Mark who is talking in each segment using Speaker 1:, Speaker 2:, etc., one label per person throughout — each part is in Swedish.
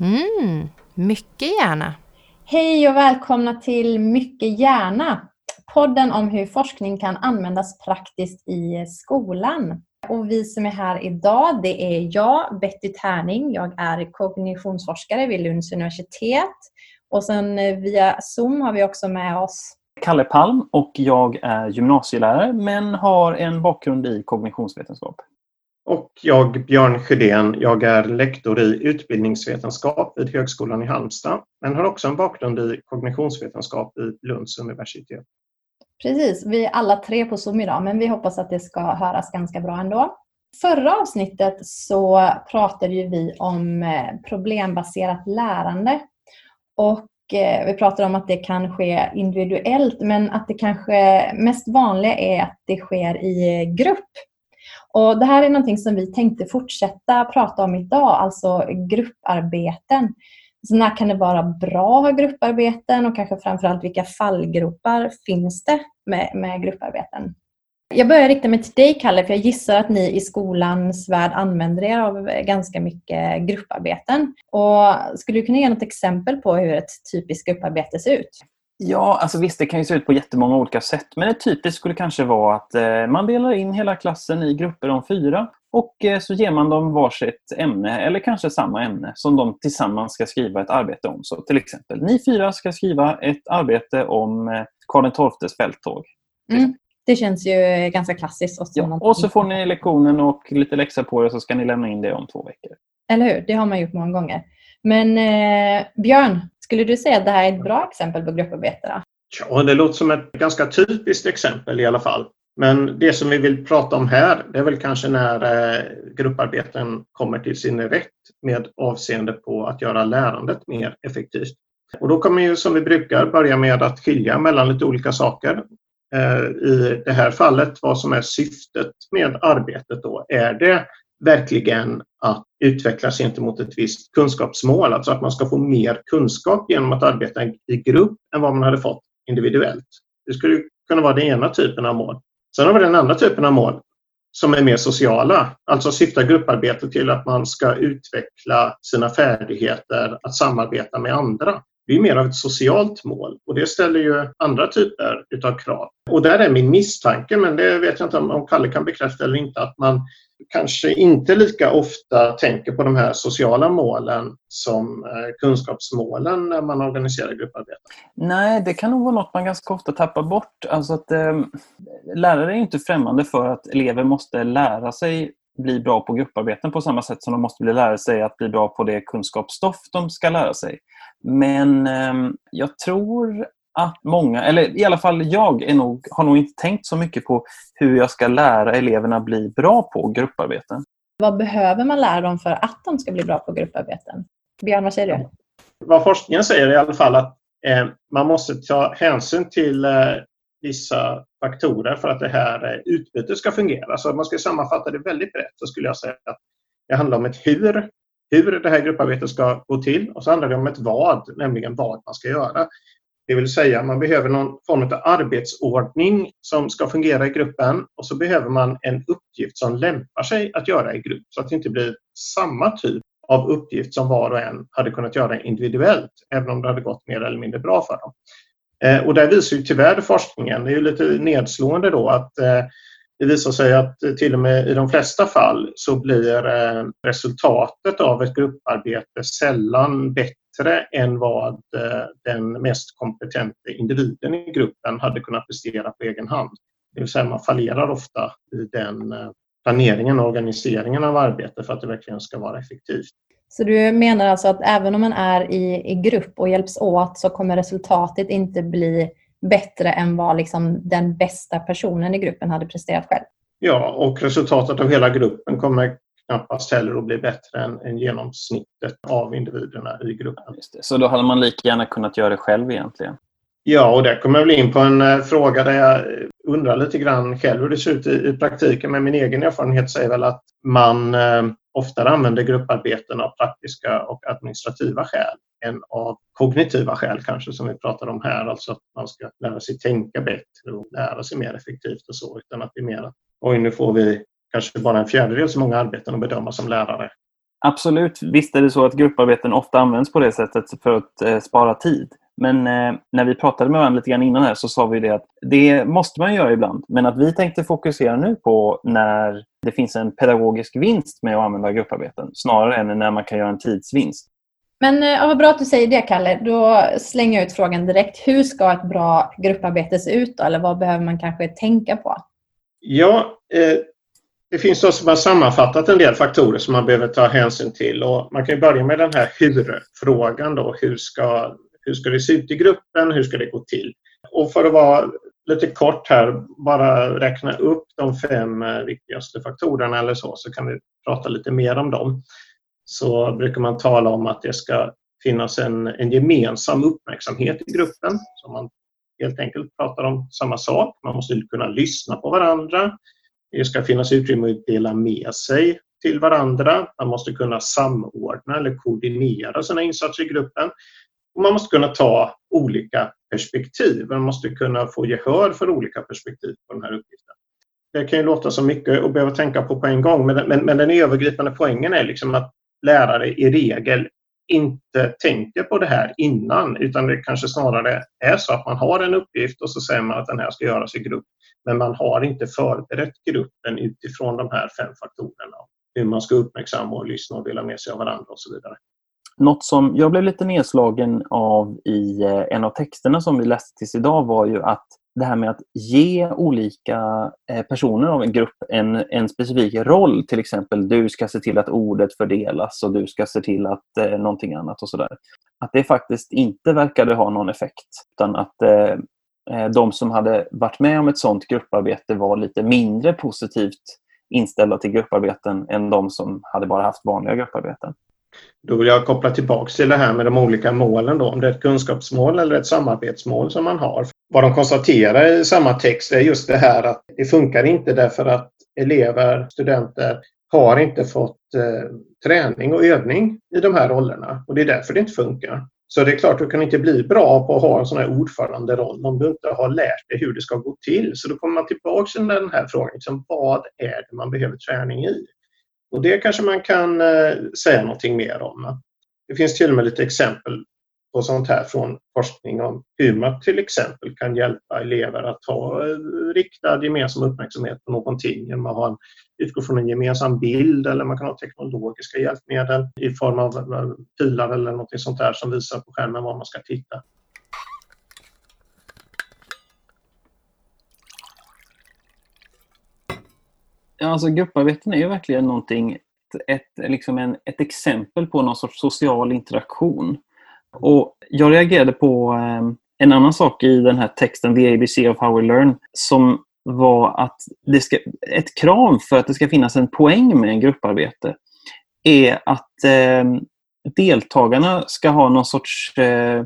Speaker 1: Mm, mycket gärna.
Speaker 2: Hej och välkomna till Mycket gärna! Podden om hur forskning kan användas praktiskt i skolan. Och vi som är här idag, det är jag, Betty Tärning. Jag är kognitionsforskare vid Lunds universitet. Och sen eh, via Zoom har vi också med oss
Speaker 3: Kalle Palm och jag är gymnasielärare men har en bakgrund i kognitionsvetenskap.
Speaker 4: Och jag, Björn Sjödén, jag är lektor i utbildningsvetenskap vid Högskolan i Halmstad, men har också en bakgrund i kognitionsvetenskap vid Lunds universitet.
Speaker 2: Precis, vi är alla tre på Zoom idag, men vi hoppas att det ska höras ganska bra ändå. Förra avsnittet så pratade ju vi om eh, problembaserat lärande. Och eh, vi pratade om att det kan ske individuellt, men att det kanske mest vanliga är att det sker i eh, grupp. Och Det här är någonting som vi tänkte fortsätta prata om idag, alltså grupparbeten. Så när kan det vara bra att ha grupparbeten och kanske framförallt vilka fallgropar finns det med, med grupparbeten? Jag börjar rikta mig till dig Kalle, för jag gissar att ni i skolans värld använder er av ganska mycket grupparbeten. Och skulle du kunna ge något exempel på hur ett typiskt grupparbete ser ut?
Speaker 3: Ja, alltså visst det kan ju se ut på jättemånga olika sätt. Men ett typiskt skulle kanske vara att eh, man delar in hela klassen i grupper om fyra och eh, så ger man dem varsitt ämne eller kanske samma ämne som de tillsammans ska skriva ett arbete om. Så till exempel, ni fyra ska skriva ett arbete om eh, Karl XIIs fälttåg.
Speaker 2: Mm. Det känns ju ganska klassiskt. Och,
Speaker 3: ja, och så får ni lektionen och lite läxa på er och så ska ni lämna in det om två veckor.
Speaker 2: Eller hur? Det har man gjort många gånger. Men eh, Björn, skulle du säga att det här är ett bra exempel på grupparbete?
Speaker 4: Ja, det låter som ett ganska typiskt exempel i alla fall. Men det som vi vill prata om här, det är väl kanske när eh, grupparbeten kommer till sin rätt med avseende på att göra lärandet mer effektivt. Och då kommer ju som vi brukar börja med att skilja mellan lite olika saker. Eh, I det här fallet, vad som är syftet med arbetet då. Är det verkligen att utvecklas gentemot ett visst kunskapsmål, alltså att man ska få mer kunskap genom att arbeta i grupp än vad man hade fått individuellt. Det skulle kunna vara den ena typen av mål. Sen har vi den andra typen av mål som är mer sociala, alltså syftar grupparbete till att man ska utveckla sina färdigheter att samarbeta med andra. Det är mer av ett socialt mål och det ställer ju andra typer utav krav. Och där är min misstanke, men det vet jag inte om Kalle kan bekräfta eller inte, att man kanske inte lika ofta tänker på de här sociala målen som eh, kunskapsmålen när man organiserar grupparbete.
Speaker 3: Nej, det kan nog vara något man ganska ofta tappar bort. Alltså att, eh, lärare är inte främmande för att elever måste lära sig bli bra på grupparbeten på samma sätt som de måste bli lära sig att bli bra på det kunskapsstoff de ska lära sig. Men eh, jag tror att många, eller i alla fall jag, är nog, har nog inte tänkt så mycket på hur jag ska lära eleverna bli bra på grupparbeten.
Speaker 2: Vad behöver man lära dem för att de ska bli bra på grupparbeten? Björn, vad säger du?
Speaker 4: Vad forskningen säger i alla fall att eh, man måste ta hänsyn till eh, vissa faktorer för att det här eh, utbytet ska fungera. Så om man ska sammanfatta det väldigt brett så skulle jag säga att det handlar om ett hur, hur det här grupparbetet ska gå till och så handlar det om ett vad, nämligen vad man ska göra. Det vill säga man behöver någon form av arbetsordning som ska fungera i gruppen och så behöver man en uppgift som lämpar sig att göra i grupp så att det inte blir samma typ av uppgift som var och en hade kunnat göra individuellt, även om det hade gått mer eller mindre bra för dem. Eh, och där visar ju tyvärr forskningen, det är ju lite nedslående då, att eh, det visar sig att eh, till och med i de flesta fall så blir resultatet av ett grupparbete sällan bättre än vad den mest kompetenta individen i gruppen hade kunnat prestera på egen hand. Det vill säga man fallerar ofta i den planeringen och organiseringen av arbetet för att det verkligen ska vara effektivt.
Speaker 2: Så du menar alltså att även om man är i, i grupp och hjälps åt så kommer resultatet inte bli bättre än vad liksom den bästa personen i gruppen hade presterat själv?
Speaker 4: Ja, och resultatet av hela gruppen kommer knappast heller att bli bättre än, än genomsnittet av individerna i gruppen.
Speaker 3: Så då hade man lika gärna kunnat göra det själv egentligen?
Speaker 4: Ja, och där kommer jag väl in på en eh, fråga där jag undrar lite grann själv hur det ser ut i, i praktiken. Men min egen erfarenhet säger väl att man eh, oftare använder grupparbeten av praktiska och administrativa skäl än av kognitiva skäl kanske som vi pratar om här. Alltså att man ska lära sig tänka bättre och lära sig mer effektivt och så. Utan att det är mer att oj, nu får vi kanske bara en fjärdedel så många arbeten att bedöma som lärare.
Speaker 3: Absolut, visst är det så att grupparbeten ofta används på det sättet för att eh, spara tid. Men eh, när vi pratade med varandra lite grann innan här så sa vi det att det måste man göra ibland. Men att vi tänkte fokusera nu på när det finns en pedagogisk vinst med att använda grupparbeten snarare än när man kan göra en tidsvinst.
Speaker 2: Men ja, vad bra att du säger det, Kalle. Då slänger jag ut frågan direkt. Hur ska ett bra grupparbete se ut? Då? Eller vad behöver man kanske tänka på?
Speaker 4: Ja, eh, det finns de som har sammanfattat en del faktorer som man behöver ta hänsyn till. Och man kan börja med den här hur-frågan. Då. Hur, ska, hur ska det se ut i gruppen? Hur ska det gå till? Och för att vara lite kort här, bara räkna upp de fem eh, viktigaste faktorerna eller så, så kan vi prata lite mer om dem. Så brukar man tala om att det ska finnas en, en gemensam uppmärksamhet i gruppen. Så man helt enkelt pratar om samma sak. Man måste kunna lyssna på varandra. Det ska finnas utrymme att dela med sig till varandra. Man måste kunna samordna eller koordinera sina insatser i gruppen. Man måste kunna ta olika perspektiv. Man måste kunna få gehör för olika perspektiv på den här uppgiften. Det kan ju låta som mycket att behöva tänka på på en gång men, men, men den övergripande poängen är liksom att lärare i regel inte tänker på det här innan utan det kanske snarare är så att man har en uppgift och så säger man att den här ska göras i grupp. Men man har inte förberett gruppen utifrån de här fem faktorerna. Hur man ska uppmärksamma och lyssna och dela med sig av varandra och så vidare.
Speaker 3: Något som jag blev lite nedslagen av i eh, en av texterna som vi läste tills idag var ju att det här med att ge olika eh, personer av en grupp en, en specifik roll. Till exempel du ska se till att ordet fördelas och du ska se till att eh, någonting annat och sådär. Att det faktiskt inte verkade ha någon effekt. Utan att eh, eh de som hade varit med om ett sådant grupparbete var lite mindre positivt inställda till grupparbeten än de som hade bara haft vanliga grupparbeten.
Speaker 4: Då vill jag koppla tillbaka till det här med de olika målen. Då, om det är ett kunskapsmål eller ett samarbetsmål som man har. Vad de konstaterar i samma text är just det här att det funkar inte därför att elever, studenter har inte fått eh, träning och övning i de här rollerna och det är därför det inte funkar. Så det är klart, du kan inte bli bra på att ha en sån här ordföranderoll om du inte har lärt dig hur det ska gå till. Så då kommer man tillbaka till den här frågan, liksom, vad är det man behöver träning i? Och det kanske man kan eh, säga någonting mer om. Det finns till och med lite exempel på sånt här från forskning om hur man till exempel kan hjälpa elever att ha eh, riktad gemensam uppmärksamhet på någonting genom att ha en, utgå från en gemensam bild eller man kan ha teknologiska hjälpmedel i form av eh, pilar eller något sånt där som visar på skärmen var man ska titta.
Speaker 3: Ja, alltså grupparbeten är ju verkligen någonting, ett, liksom en, ett exempel på någon sorts social interaktion. Och jag reagerade på ehm, en annan sak i den här texten, The ABC of How We Learn, som var att det ska, ett krav för att det ska finnas en poäng med en grupparbete är att eh, deltagarna ska ha någon sorts eh,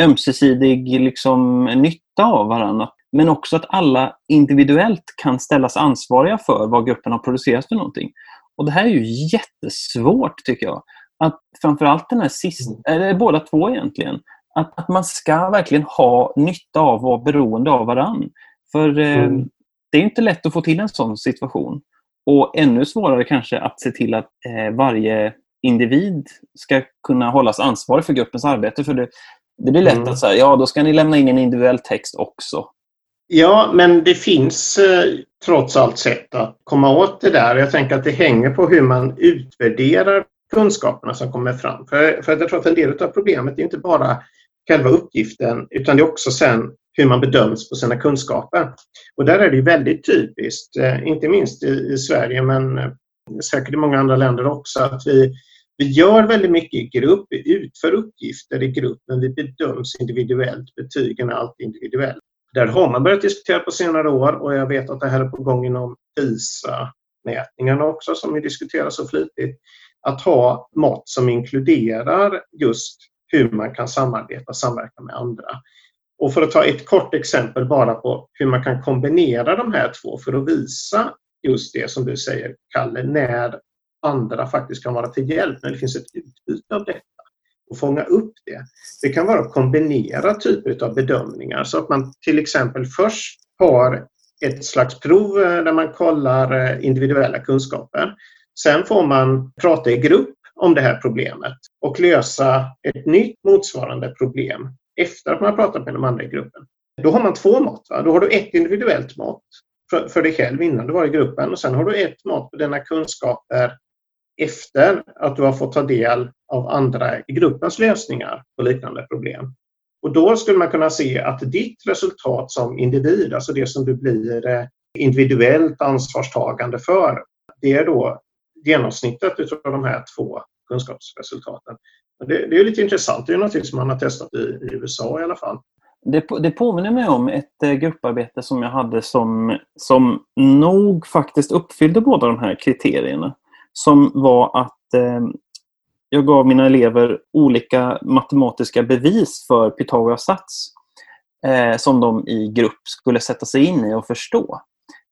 Speaker 3: ömsesidig liksom, nytta av varandra. Men också att alla individuellt kan ställas ansvariga för vad gruppen har producerat för någonting. Och Det här är ju jättesvårt tycker jag. Att framförallt den här sista, mm. eller båda två egentligen, att, att man ska verkligen ha nytta av att vara beroende av varann. För eh, mm. det är inte lätt att få till en sån situation. Och ännu svårare kanske att se till att eh, varje individ ska kunna hållas ansvarig för gruppens arbete. För det, det blir lätt mm. att säga, ja då ska ni lämna in en individuell text också.
Speaker 4: Ja, men det finns eh, trots allt sätt att komma åt det där. Jag tänker att det hänger på hur man utvärderar kunskaperna som kommer fram. För, för jag tror att en del av problemet är inte bara själva uppgiften utan det är också sen hur man bedöms på sina kunskaper. Och där är det väldigt typiskt, eh, inte minst i, i Sverige men eh, säkert i många andra länder också, att vi, vi gör väldigt mycket i grupp, vi utför uppgifter i grupp men vi bedöms individuellt. Betygen är alltid individuella. Där har man börjat diskutera på senare år och jag vet att det här är på gång inom PISA-mätningarna också som vi diskuterar så flitigt. Att ha mått som inkluderar just hur man kan samarbeta och samverka med andra. Och för att ta ett kort exempel bara på hur man kan kombinera de här två för att visa just det som du säger, Kalle, när andra faktiskt kan vara till hjälp, när det finns ett utbyte av detta och fånga upp det. Det kan vara att kombinera typer av bedömningar så att man till exempel först har ett slags prov eh, där man kollar eh, individuella kunskaper. Sen får man prata i grupp om det här problemet och lösa ett nytt motsvarande problem efter att man har pratat med de andra i gruppen. Då har man två mått. Va? Då har du ett individuellt mått för dig själv innan du var i gruppen och sen har du ett mått på dina kunskaper efter att du har fått ta del av andra i gruppens lösningar på liknande problem. Och då skulle man kunna se att ditt resultat som individ, alltså det som du blir eh, individuellt ansvarstagande för, det är då genomsnittet utav de här två kunskapsresultaten. Det, det är lite intressant. Det är något som man har testat i, i USA i alla fall.
Speaker 3: Det, det påminner mig om ett eh, grupparbete som jag hade som, som nog faktiskt uppfyllde båda de här kriterierna. Som var att eh, jag gav mina elever olika matematiska bevis för Pythagoras sats eh, som de i grupp skulle sätta sig in i och förstå.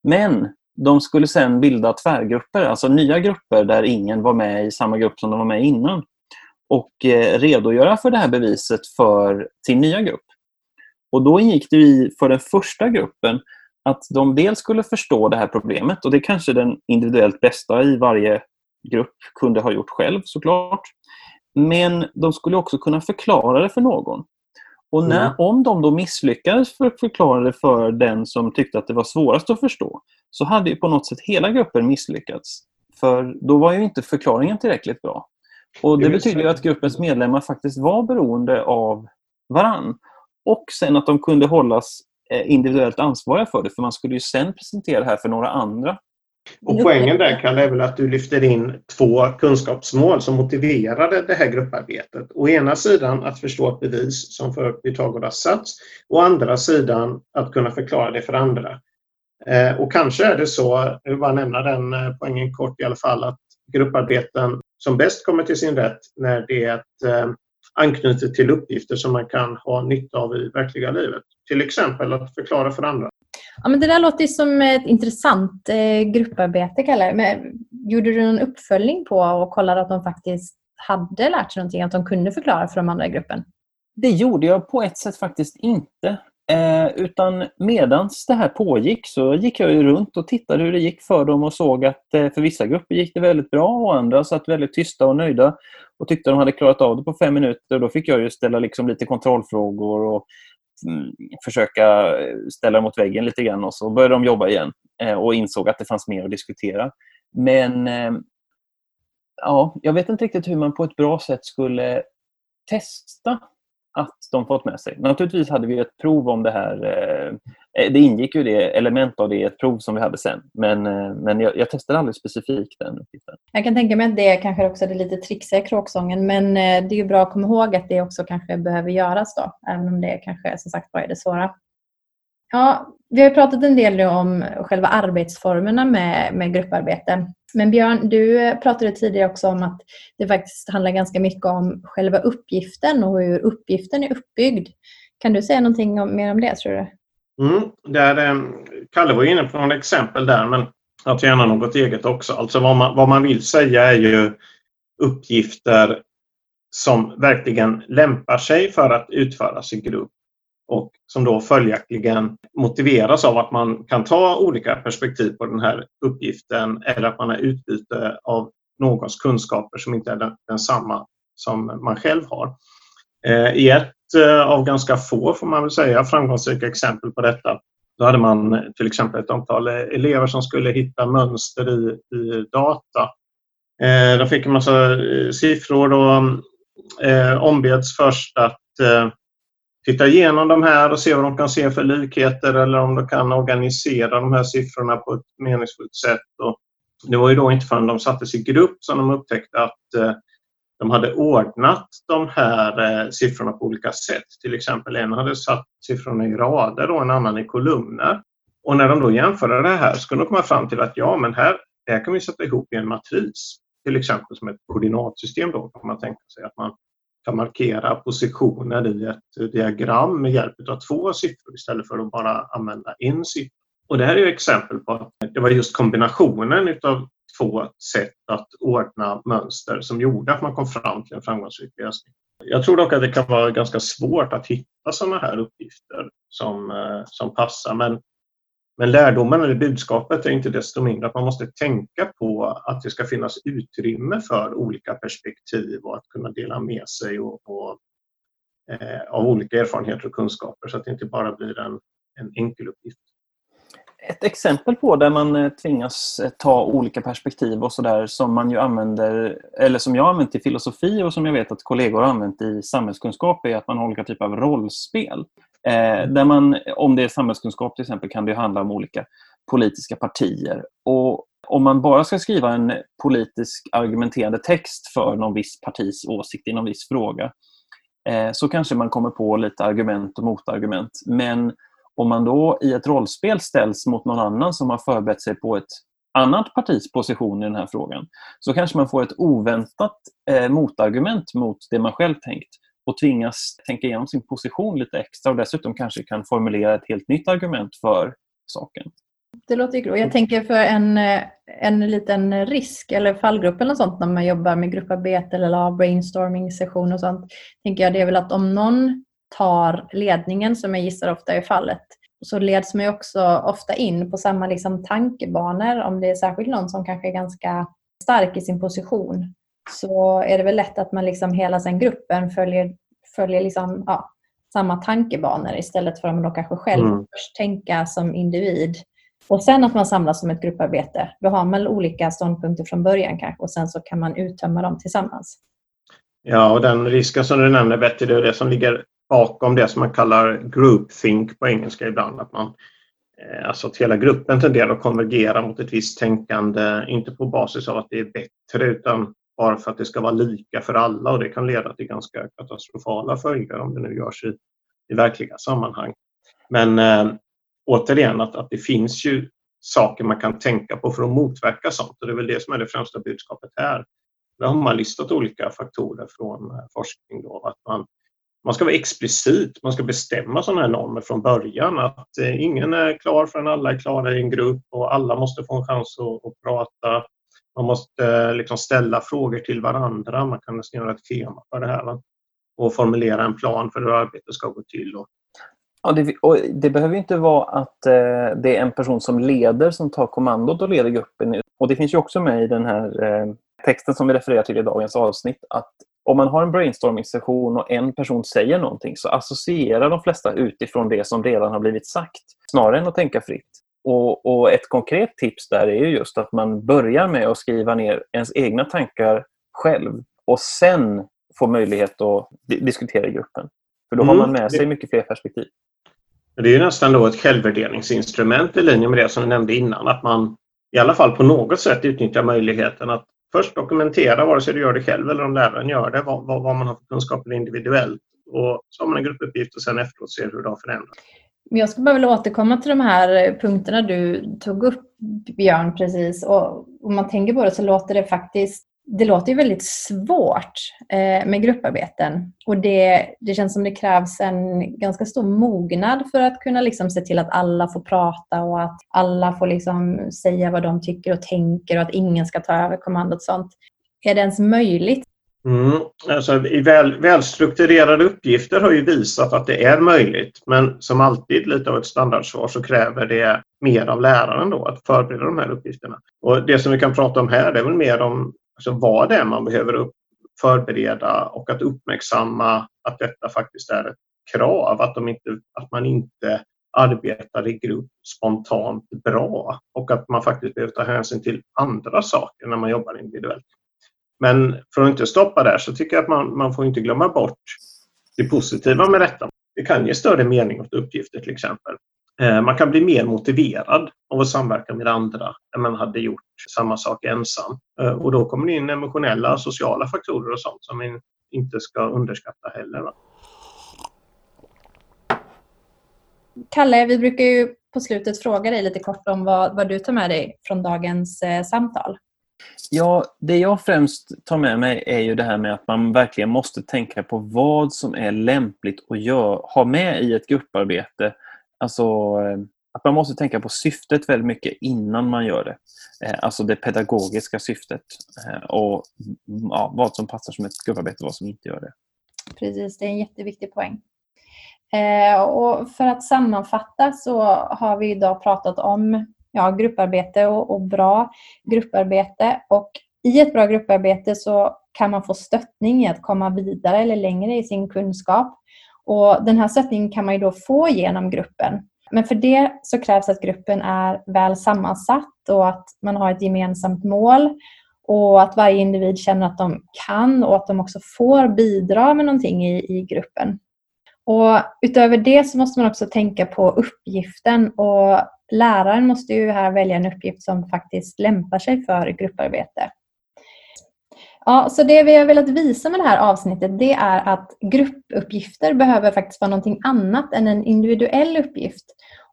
Speaker 3: Men de skulle sedan bilda tvärgrupper, alltså nya grupper där ingen var med i samma grupp som de var med innan och eh, redogöra för det här beviset för sin nya grupp. Och Då ingick det i för den första gruppen att de dels skulle förstå det här problemet och det kanske den individuellt bästa i varje grupp kunde ha gjort själv såklart. Men de skulle också kunna förklara det för någon. Och när, mm. om de då misslyckades för att förklara det för den som tyckte att det var svårast att förstå så hade ju på något sätt hela gruppen misslyckats. För då var ju inte förklaringen tillräckligt bra. Och Det betyder att gruppens medlemmar faktiskt var beroende av varann. Och sen att de kunde hållas eh, individuellt ansvariga för det, för man skulle ju sen presentera det här för några andra.
Speaker 4: Och poängen där, Kalle, är väl att du lyfter in två kunskapsmål som motiverade det här grupparbetet. Å ena sidan att förstå ett bevis som för Pythagoras sats, å andra sidan att kunna förklara det för andra. Eh, och kanske är det så, jag vill bara nämna den eh, poängen kort i alla fall, att grupparbeten som bäst kommer till sin rätt när det är ett eh, anknutet till uppgifter som man kan ha nytta av i verkliga livet. Till exempel att förklara för andra.
Speaker 2: Ja, men det där låter som ett intressant eh, grupparbete, Kalle. Men, gjorde du någon uppföljning på och kollade att de faktiskt hade lärt sig någonting, att de kunde förklara för de andra i gruppen?
Speaker 3: Det gjorde jag på ett sätt faktiskt inte. Eh, utan medans det här pågick så gick jag runt och tittade hur det gick för dem och såg att eh, för vissa grupper gick det väldigt bra och andra satt väldigt tysta och nöjda och tyckte de hade klarat av det på fem minuter. Då fick jag ju ställa liksom lite kontrollfrågor och Mm, försöka eh, ställa ställa mot väggen lite grann och så började de jobba igen eh, och insåg att det fanns mer att diskutera. Men eh, ja, jag vet inte riktigt hur man på ett bra sätt skulle testa att de fått med sig. Naturligtvis hade vi ett prov om det här. Eh, det ingick ju det element av det i ett prov som vi hade sen. Men, eh, men jag, jag testade aldrig specifikt den uppgiften.
Speaker 2: Jag kan tänka mig att det kanske också är det lite trixiga i kråksången. Men eh, det är ju bra att komma ihåg att det också kanske behöver göras då. Även om det kanske som sagt var, är det svåra. Ja, vi har pratat en del nu om själva arbetsformerna med, med grupparbete. Men Björn, du pratade tidigare också om att det faktiskt handlar ganska mycket om själva uppgiften och hur uppgiften är uppbyggd. Kan du säga någonting om, mer om det, tror du?
Speaker 4: Mm, där, eh, Kalle var inne på några exempel där, men jag tar gärna något eget också. Alltså vad man, vad man vill säga är ju uppgifter som verkligen lämpar sig för att utföras i grupp och som då följaktligen motiveras av att man kan ta olika perspektiv på den här uppgiften eller att man har utbyte av någons kunskaper som inte är den, densamma som man själv har. Eh, I ett Eh, av ganska få, får man väl säga, framgångsrika exempel på detta då hade man eh, till exempel ett antal eh, elever som skulle hitta mönster i, i data. Eh, de fick en massa siffror och ombeds först att titta igenom de här och se vad de kan se för likheter eller om de kan organisera de här siffrorna på ett meningsfullt sätt. Och det var ju då inte förrän de sattes i grupp som de upptäckte att eh, de hade ordnat de här eh, siffrorna på olika sätt. Till exempel en hade satt siffrorna i rader och en annan i kolumner. Och när de då jämförde det här så kunde de komma fram till att ja, men här, det här kan vi sätta ihop i en matris. Till exempel som ett koordinatsystem då kan man tänka sig att man kan markera positioner i ett eh, diagram med hjälp av två siffror istället för att bara använda en siffra. Och det här är exempel på att det var just kombinationen av två sätt att ordna mönster som gjorde att man kom fram till en framgångsrik lösning. Jag tror dock att det kan vara ganska svårt att hitta sådana här uppgifter som, eh, som passar men, Men lärdomen eller budskapet är inte desto mindre att man måste tänka på att det ska finnas utrymme för olika perspektiv och att kunna dela med sig och, och eh, av olika erfarenheter och kunskaper så att det inte bara blir en, en enkel uppgift.
Speaker 3: Ett exempel på där man eh, tvingas eh, ta olika perspektiv och sådär som man ju använder, eller som jag har använt i filosofi och som jag vet att kollegor har använt i samhällskunskap är att man har olika typer av rollspel. Eh, där man, om det är samhällskunskap till exempel kan det handla om olika politiska partier. Och om man bara ska skriva en politisk argumenterande text för någon viss partis åsikt i någon viss fråga eh, så kanske man kommer på lite argument och motargument. Men om man då i ett rollspel ställs mot någon annan som har förberett sig på ett annat partis position i den här frågan så kanske man får ett oväntat eh, motargument mot det man själv tänkt och tvingas tänka igenom sin position lite extra och dessutom kanske kan formulera ett helt nytt argument för saken.
Speaker 2: Det låter ju Jag tänker för en, en liten risk eller fallgrupp eller sånt när man jobbar med grupparbete eller brainstorming session och sånt. tänker jag Det är väl att om någon tar ledningen, som jag gissar ofta är fallet, så leds man ju också ofta in på samma liksom tankebanor. Om det är särskilt någon som kanske är ganska stark i sin position så är det väl lätt att man liksom hela sen gruppen följer, följer liksom, ja, samma tankebanor istället för att man då kanske själv mm. först tänka som individ och sen att man samlas som ett grupparbete. Då har man olika ståndpunkter från början kanske och sen så kan man uttömma dem tillsammans.
Speaker 4: Ja, och den risken som du nämner Betty, det är det som ligger bakom det som man kallar groupthink på engelska ibland. Att man, eh, alltså att hela gruppen tenderar att konvergera mot ett visst tänkande, inte på basis av att det är bättre utan bara för att det ska vara lika för alla och det kan leda till ganska katastrofala följder om det nu görs i, i verkliga sammanhang. Men eh, återigen att, att det finns ju saker man kan tänka på för att motverka sånt och det är väl det som är det främsta budskapet här. Där har man listat olika faktorer från eh, forskning. Då, att man, man ska vara explicit, man ska bestämma sådana här normer från början. Att eh, ingen är klar förrän alla är klara i en grupp och alla måste få en chans att, att prata. Man måste eh, liksom ställa frågor till varandra. Man kan nästan göra ett tema för det här. Va? Och formulera en plan för hur arbetet ska gå till. Och...
Speaker 3: Ja, det, och det behöver inte vara att eh, det är en person som leder som tar kommandot och leder gruppen. Och Det finns ju också med i den här eh, texten som vi refererar till i dagens avsnitt att om man har en brainstorming-session och en person säger någonting så associerar de flesta utifrån det som redan har blivit sagt snarare än att tänka fritt. Och, och, ett konkret tips där är just att man börjar med att skriva ner ens egna tankar själv och sen få möjlighet att diskutera i gruppen. För då mm. har man med sig mycket fler perspektiv.
Speaker 4: Det är nästan då ett självvärderingsinstrument i linje med det som du nämnde innan, att man i alla fall på något sätt utnyttjar möjligheten att först dokumentera, vare sig du gör det själv eller om läraren gör det, vad, vad, vad man har för kunskaper individuellt. Och så har man en gruppuppgift och sen efteråt ser hur det har förändrats.
Speaker 2: Jag skulle bara vilja återkomma till de här punkterna du tog upp, Björn, precis. Och om man tänker på det så låter det faktiskt det låter ju väldigt svårt eh, med grupparbeten och det, det känns som det krävs en ganska stor mognad för att kunna liksom se till att alla får prata och att alla får liksom säga vad de tycker och tänker och att ingen ska ta över kommandot sånt. Är det ens möjligt
Speaker 4: Mm. Alltså, väl, välstrukturerade uppgifter har ju visat att det är möjligt men som alltid lite av ett standardsvar så kräver det mer av läraren då att förbereda de här uppgifterna. Och Det som vi kan prata om här det är väl mer om alltså, vad det är man behöver upp, förbereda och att uppmärksamma att detta faktiskt är ett krav, att, de inte, att man inte arbetar i grupp spontant bra och att man faktiskt behöver ta hänsyn till andra saker när man jobbar individuellt. Men för att inte stoppa där så tycker jag att man, man får inte glömma bort det positiva med detta. Det kan ge större mening åt uppgifter till exempel. Eh, man kan bli mer motiverad av att samverka med andra än man hade gjort samma sak ensam. Eh, och då kommer det in emotionella och sociala faktorer och sånt som vi inte ska underskatta heller.
Speaker 2: Kalle, vi brukar ju på slutet fråga dig lite kort om vad, vad du tar med dig från dagens eh, samtal.
Speaker 3: Ja, det jag främst tar med mig är ju det här med att man verkligen måste tänka på vad som är lämpligt att gör, ha med i ett grupparbete. Alltså eh, att man måste tänka på syftet väldigt mycket innan man gör det. Eh, alltså det pedagogiska syftet eh, och mm, ja, vad som passar som ett grupparbete och vad som inte gör det.
Speaker 2: Precis, det är en jätteviktig poäng. Och för att sammanfatta så har vi idag pratat om ja, grupparbete och, och bra grupparbete. Och i ett bra grupparbete så kan man få stöttning i att komma vidare eller längre i sin kunskap. Och Den här stöttningen kan man ju då få genom gruppen. Men för det så krävs att gruppen är väl sammansatt och att man har ett gemensamt mål och att varje individ känner att de kan och att de också får bidra med någonting i, i gruppen. Och utöver det så måste man också tänka på uppgiften och läraren måste ju här välja en uppgift som faktiskt lämpar sig för grupparbete. Ja, så det vi har velat visa med det här avsnittet det är att gruppuppgifter behöver faktiskt vara någonting annat än en individuell uppgift.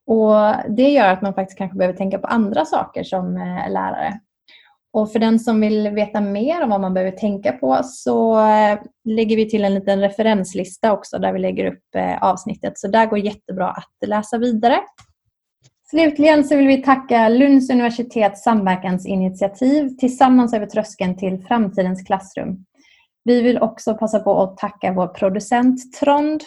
Speaker 2: Och Det gör att man faktiskt kanske behöver tänka på andra saker som eh, lärare. Och för den som vill veta mer om vad man behöver tänka på så eh, lägger vi till en liten referenslista också där vi lägger upp eh, avsnittet. Så där går jättebra att läsa vidare. Slutligen så vill vi tacka Lunds universitets samverkansinitiativ Tillsammans över tröskeln till framtidens klassrum. Vi vill också passa på att tacka vår producent Trond